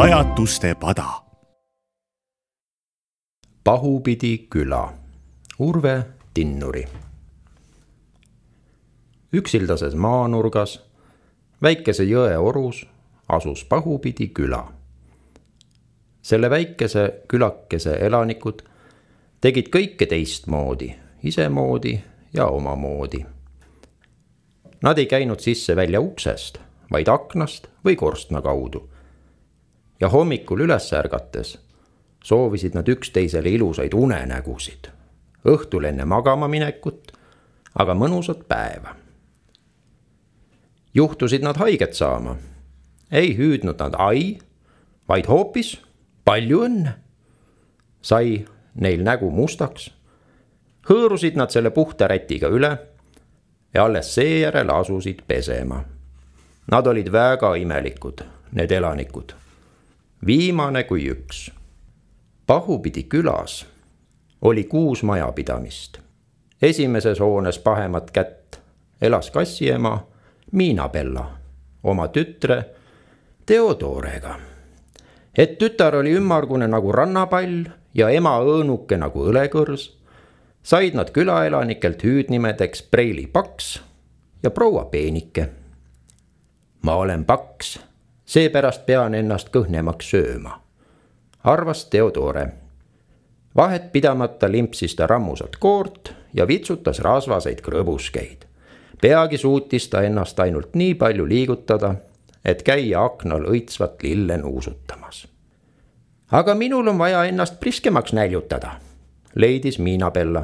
pajatuste pada. pahupidi küla, Urve Tinnuri. üksildases maanurgas, väikese jõe orus asus pahupidi küla. selle väikese külakese elanikud tegid kõike teistmoodi, isemoodi ja omamoodi. Nad ei käinud sisse-välja uksest, vaid aknast või korstna kaudu. Ja hommikul üles ärgates soovisid nad üksteisele ilusaid unenägusid, õhtul enne magama minekut, aga mõnusat päeva. juhtusid nad haiget saama, ei hüüdnud nad ai, vaid hoopis palju õnne. sai neil nägu mustaks hõõrusid nad selle puhta rätiga üle ja alles seejärel asusid pesema. Nad olid väga imelikud, need elanikud. Viimane kui üks. pahupidi külas oli kuus majapidamist. esimeses hoones pahemat kätt elas kassiema Miina-Bella oma tütre Theodorega. et tütar oli ümmargune nagu rannapall ja ema õõnuke nagu õlekõrs said nad külaelanikelt hüüdnimedeks Preili Paks ja proua Peenike. ma olen paks, seepärast pean ennast kõhnemaks sööma, arvas Theodore. vahet pidamata limpsis ta rammusat koort ja vitsutas rasvaseid krõbuskeid. peagi suutis ta ennast ainult nii palju liigutada, et käia aknal õitsvat lille nuusutamas. aga minul on vaja ennast priskemaks näljutada leidis Miina-Bella.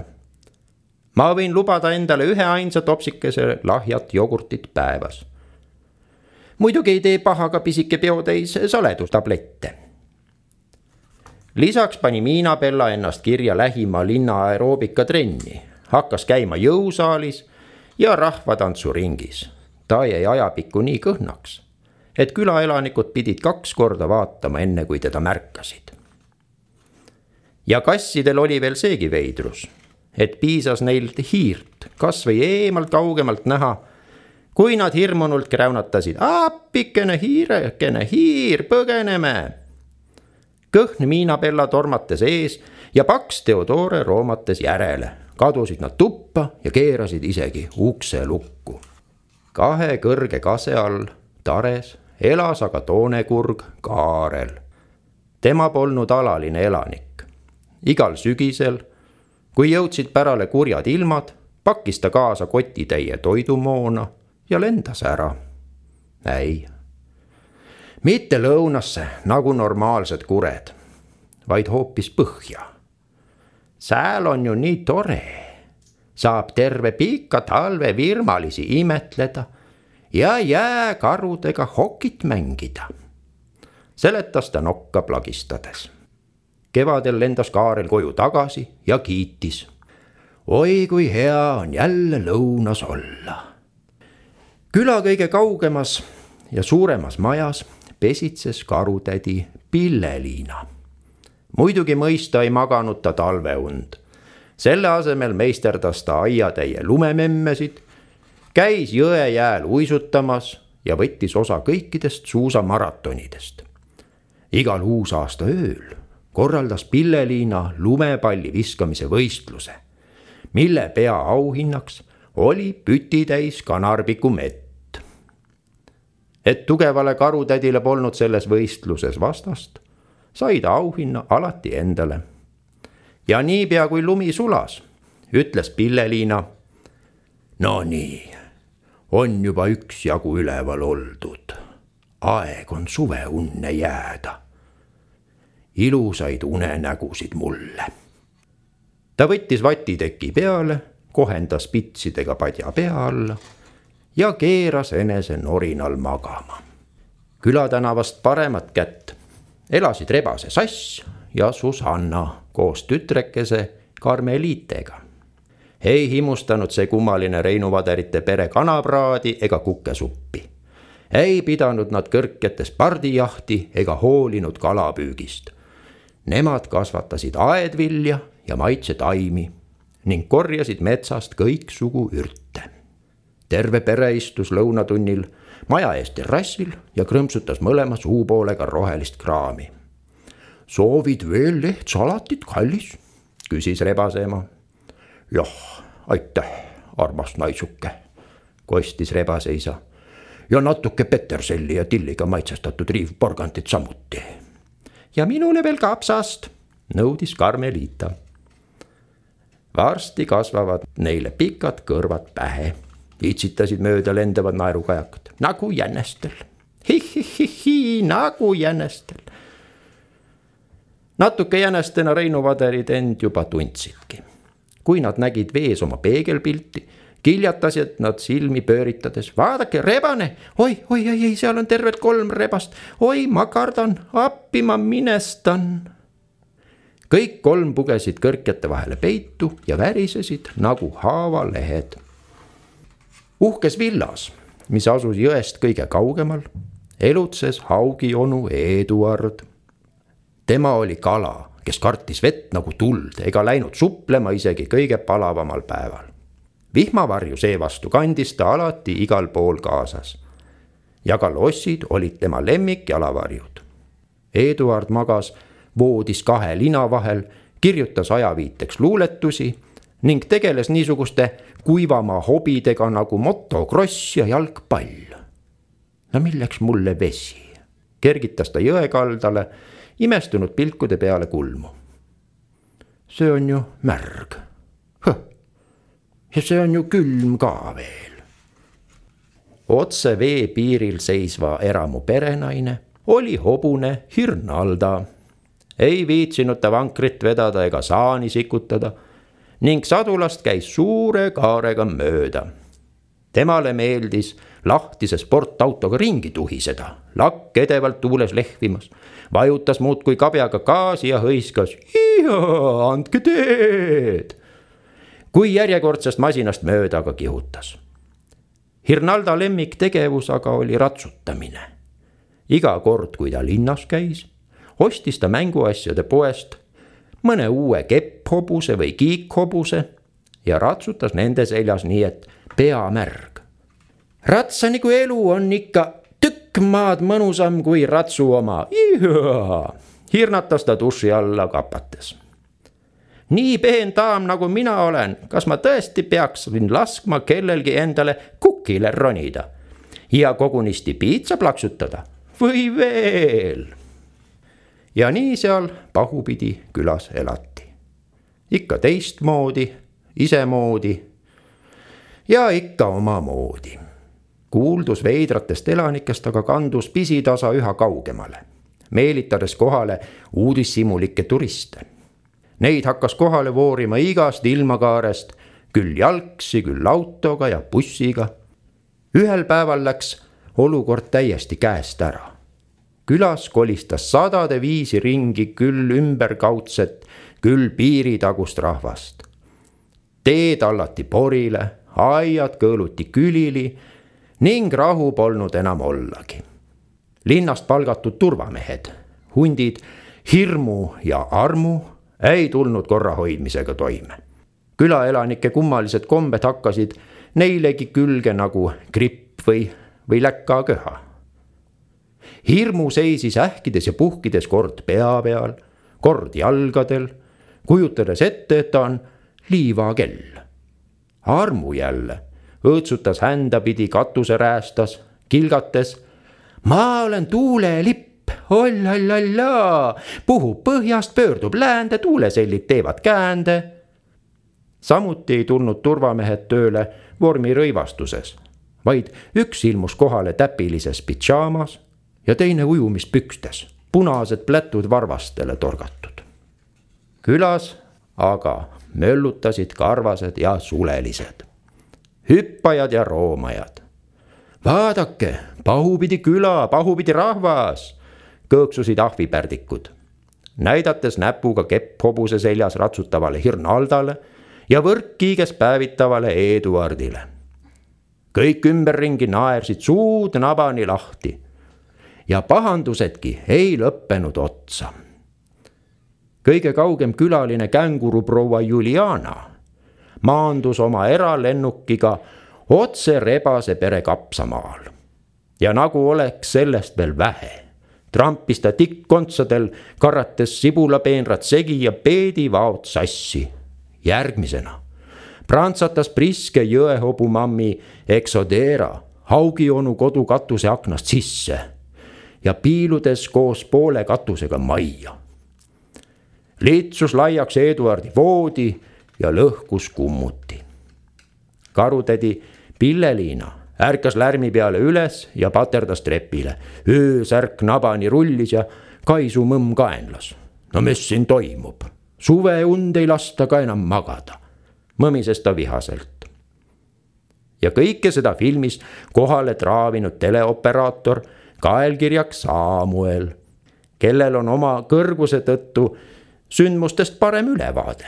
ma võin lubada endale üheainsa topsikese lahjat jogurtit päevas. Muidugi ei tee paha ka pisike peotäis saledustablette. lisaks pani Miina-Bella ennast kirja lähima linna aeroobikatrenni, hakkas käima jõusaalis ja rahvatantsuringis. ta jäi ajapikku nii kõhnaks, et külaelanikud pidid kaks korda vaatama, enne kui teda märkasid ja kassidel oli veel seegi veidrus, et piisas neil hiirt kasvõi eemalt kaugemalt näha, kui nad hirmunult kräunatasid, appikene hiirekene, hiir, põgeneme. kõhn Miina-Bella tormates ees ja paks Theodore roomates järele, kadusid nad tuppa ja keerasid isegi ukse lukku. kahe kõrge kase all tares elas aga toonekurg Kaarel. tema polnud alaline elanik igal sügisel, kui jõudsid pärale kurjad ilmad, pakkis ta kaasa kotitäie toidumoona ja lendas ära. ei, mitte lõunasse nagu normaalsed kured, vaid hoopis põhja. sääl on ju nii tore, saab terve pika talve virmalisi imetleda ja jääkarudega hokit mängida, seletas ta nokka plagistades kevadel lendas Kaarel koju tagasi ja kiitis. oi kui hea on jälle lõunas olla. Küla kõige kaugemas ja suuremas majas pesitses karutädi Pille-Liina. muidugi mõista ei maganud ta talveund. selle asemel meisterdas ta aiatäie lumememmesid, käis jõe jääl uisutamas ja võttis osa kõikidest suusamaratonidest. igal uusaasta ööl korraldas Pille-Liina lumepalli viskamise võistluse, mille peaauhinnaks oli pütitäis kanarpiku mett. Et tugevale karutädile polnud selles võistluses vastast, sai ta auhinna alati endale. ja niipea kui lumi sulas, ütles Pille-Liina. Nonii, on juba üksjagu üleval oldud, aeg on suveunne jääda ilusaid unenägusid mulle. ta võttis vatiteki peale, kohendas pitsidega padja pea alla ja keeras enese norinal magama. külatänavast paremat kätt elasid rebase Sass ja Susanna koos tütrekese Karmeliitega. ei himustanud see kummaline Reinu Vaderite pere kanapraadi ega kukesuppi ei pidanud nad kõrketes pardijahti ega hoolinud kalapüügist. Nemad kasvatasid aedvilja ja maitsetaimi ning korjasid metsast kõiksugu ürte. Terve pere istus lõunatunnil maja ees terrassil ja krõmpsutas mõlema suupoolega rohelist kraami. soovid veel lehtsalatit, kallis? küsis rebase ema. jah, aitäh, armas naisuke, kostis rebase isa. ja natuke peterselli ja tilliga maitsestatud riivporgandit samuti. ja minule veel kapsast, nõudis Karmelita varsti kasvavad neile pikad kõrvad pähe. Itsitasid mööda lendavad naerukajakad nagu jänestel hi,. hi-hi-hi-hi nagu jänestel. natuke jänestena Reinu Vaderid end juba tundsidki. kui nad nägid vees oma peegelpilti, kiljatasid nad silmi pööritades, vaadake, rebane oi, oi, oi, ei, seal on tervelt kolm rebast. oi, ma kardan, appi ma minestan kõik kolm pugesid kõrkjate vahele peitu ja värisesid nagu haavalehed. Uhkes villas, mis asus jõest kõige kaugemal, elutses Haugi onu Eduard. tema oli kala, kes kartis vett nagu tuld ega läinud suplema isegi kõige palavamal päeval. vihmavarju seevastu kandis ta alati igal pool kaasas. ja ka lossid olid tema lemmikjalavarjud. Eduard magas voodis kahe lina vahel, kirjutas ajaviiteks luuletusi ning tegeles niisuguste kuivamaa hobidega nagu motokross ja jalgpall. no milleks mulle vesi? kergitas ta jõe kaldale, imestunud pilkude peale kulmu. see on ju märg. ja see on ju külm ka veel. otse veepiiril seisva eramu perenaine oli hobune Hirnalda ei viitsinud ta vankrit vedada ega saani sikutada ning sadulast käis suure kaarega mööda. temale meeldis lahtise sportautoga ringi tuhiseda, lakk edevalt tuules lehvimas, vajutas muudkui kabjaga gaasi ja hõiskas. andke teed. kui järjekordsest masinast mööda aga kihutas. Hirnalda lemmiktegevus aga oli ratsutamine. iga kord, kui ta linnas käis ostis ta mänguasjade poest mõne uue kepphobuse või kiikhobuse ja ratsutas nende seljas nii, et pea märg. ratsa nagu elu on ikka tükk maad mõnusam kui ratsu oma, hirnatas ta duši alla kapates. nii peen daam nagu mina olen, kas ma tõesti peaksin laskma kellelgi endale kukile ronida? Ja kogunisti piitsa plaksutada. Või veel ja nii seal pahupidi külas elati. ikka teistmoodi, isemoodi ja ikka omamoodi. kuuldus veidratest elanikest aga kandus pisitasa üha kaugemale, meelitades kohale uudishimulikke turiste. Neid hakkas kohale voorima igast ilmakaarest, küll jalgsi, küll autoga ja bussiga. ühel päeval läks olukord täiesti käest ära külas kolistas sadade viisi ringi küll ümberkaudset, küll piiritagust rahvast. teed allati porile, aiad kõõluti külili ning rahu polnud enam ollagi. linnast palgatud turvamehed, hundid hirmu ja armu ei tulnud korra hoidmisega toime. külaelanike kummalised kombed hakkasid neilegi külge nagu gripp või, või läkaköha hirmu seisis ähkides ja puhkides kord pea peal, kord jalgadel, kujutades ette, et ta on liivakell. armu jälle õõtsutas händapidi katuseräästas, kilgates. ma olen tuulelipp, ollallallaa, puhub põhjast, pöördub läände, tuulesellid teevad käände. samuti ei tulnud turvamehed tööle vormirõivastuses, vaid üks ilmus kohale täpilises pidžaamas ja teine ujumispükstes, punased plätud varvastele torgatud. külas aga möllutasid karvased ja sulelised, hüppajad ja roomajad. vaadake, pahupidi küla, pahupidi rahvas, kõõksusid ahvipärdikud, näidates näpuga kepphobuse seljas ratsutavale Hirnaldale ja võrkkiiges päevitavale Eduardile. kõik ümberringi naersid suud nabani lahti ja pahandusedki ei lõppenud otsa. kõige kaugem külaline känguruproua Juliana maandus oma eralennukiga otse rebase pere kapsamaal. ja nagu oleks sellest veel vähe, trampis ta tikkkontsadel, karrates sibulapeenrad segi ja peedivaod sassi. järgmisena prantsatas priske jõehobumammi Exodera Haugi onu kodu katuse aknast sisse ja piiludes koos poole katusega majja. litsus laiaks Eduardi voodi ja lõhkus kummuti. karutädi Pilleliina ärkas lärmi peale üles ja paterdas trepile. öösärk nabani rullis ja Kaisu mõmm kaenlas. no mis siin toimub? suveund ei lasta ka enam magada, mõmises ta vihaselt ja kõike seda filmis kohale traavinud teleoperaator kaelkirjaks Saamuel, kellel on oma kõrguse tõttu sündmustest parem ülevaade.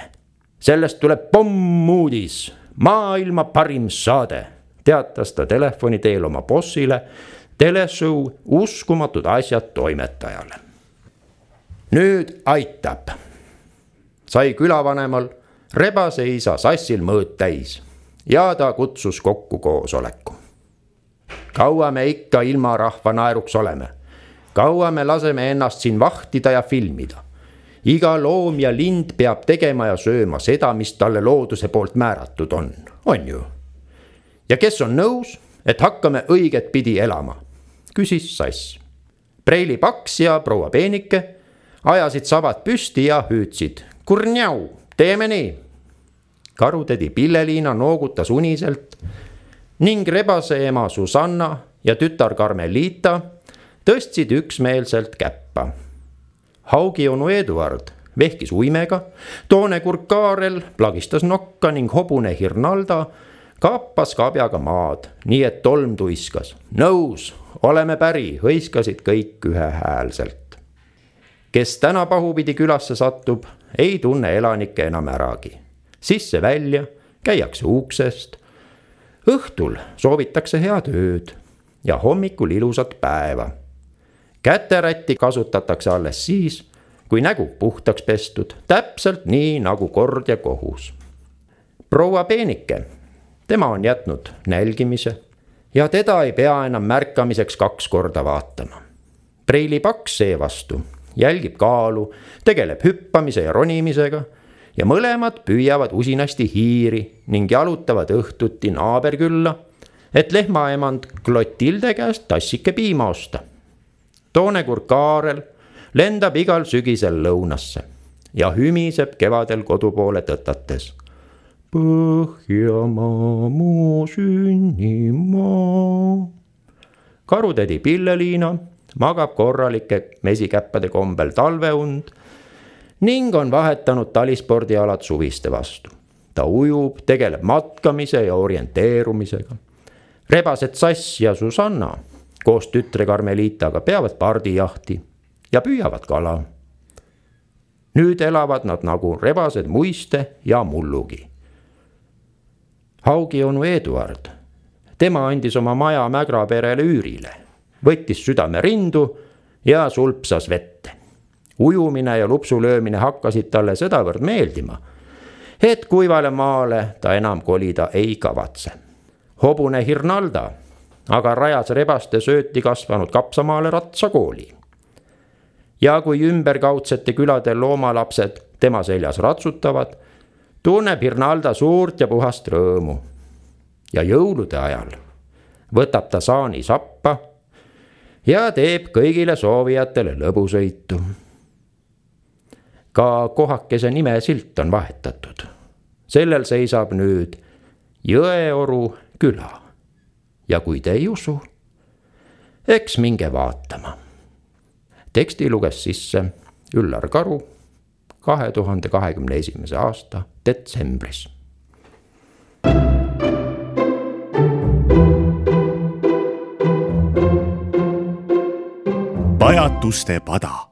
sellest tuleb pommuudis, maailma parim saade, teatas ta telefoni teel oma bossile, teleshow Uskumatud asjad toimetajale. nüüd aitab, sai külavanemal rebase isa sassil mõõt täis ja ta kutsus kokku koosoleku. Kaua me ikka ilma rahva naeruks oleme? kaua me laseme ennast siin vahtida ja filmida? iga loom ja lind peab tegema ja sööma seda, mis talle looduse poolt määratud on, on ju? ja kes on nõus, et hakkame õiget pidi elama? küsis Sass. Preili Paks ja proua Peenike ajasid sabad püsti ja hüüdsid. kurnjau, teeme nii karutädi Pilleliina noogutas uniselt ning rebase ema Susanna ja tütar Karmelita tõstsid üksmeelselt käppa. Haugi onu Eduard vehkis uimega, toonekurk Kaarel plagistas nokka ning hobune Hirnalda kappas kabjaga maad, nii et tolm tuiskas. nõus, oleme päri, hõiskasid kõik ühehäälselt. kes täna pahupidi külasse satub, ei tunne elanikke enam äragi sisse-välja, käiakse uksest. Õhtul soovitakse head ööd ja hommikul ilusat päeva. käterätti kasutatakse alles siis, kui nägu puhtaks pestud, täpselt nii nagu kord ja kohus. proua Peenike, tema on jätnud nälgimise ja teda ei pea enam märkamiseks kaks korda vaatama. Preili Paks seevastu jälgib kaalu, tegeleb hüppamise ja ronimisega ja mõlemad püüavad usinasti hiiri ning jalutavad õhtuti naaberkülla, et lehmaemand Clotilde käest tassike piima osta. toonekurk Kaarel lendab igal sügisel lõunasse ja hümiseb kevadel kodu poole tõtates. Põhjamaa, mu sünnimaa. karutädi Pilleliina magab korralike mesikäppade kombel talveund ning on vahetanud talispordialad suviste vastu. ta ujub, tegeleb matkamise ja orienteerumisega. rebased Sass ja Susanna koos tütre Karmelitaga peavad pardijahti ja püüavad kala. nüüd elavad nad nagu rebased muiste ja mullugi. Haugi onu Eduard, tema andis oma maja Mägra perele üürile, võttis südame rindu ja sulpsas vette ujumine ja lupsu löömine hakkasid talle sedavõrd meeldima, et kuivale maale ta enam kolida ei kavatse. hobune Hirnalda aga rajas rebaste sööti kasvanud Kapsamaale ratsakooli. ja kui ümberkaudsete külade loomalapsed tema seljas ratsutavad, tunneb Hirnalda suurt ja puhast rõõmu. ja jõulude ajal võtab ta saani sappa ja teeb kõigile soovijatele lõbusõitu ka kohakese nimesilt on vahetatud. sellel seisab nüüd Jõeoru küla. ja kui te ei usu, eks minge vaatama. teksti luges sisse Üllar Karu kahe tuhande kahekümne esimese aasta detsembris pajatuste pada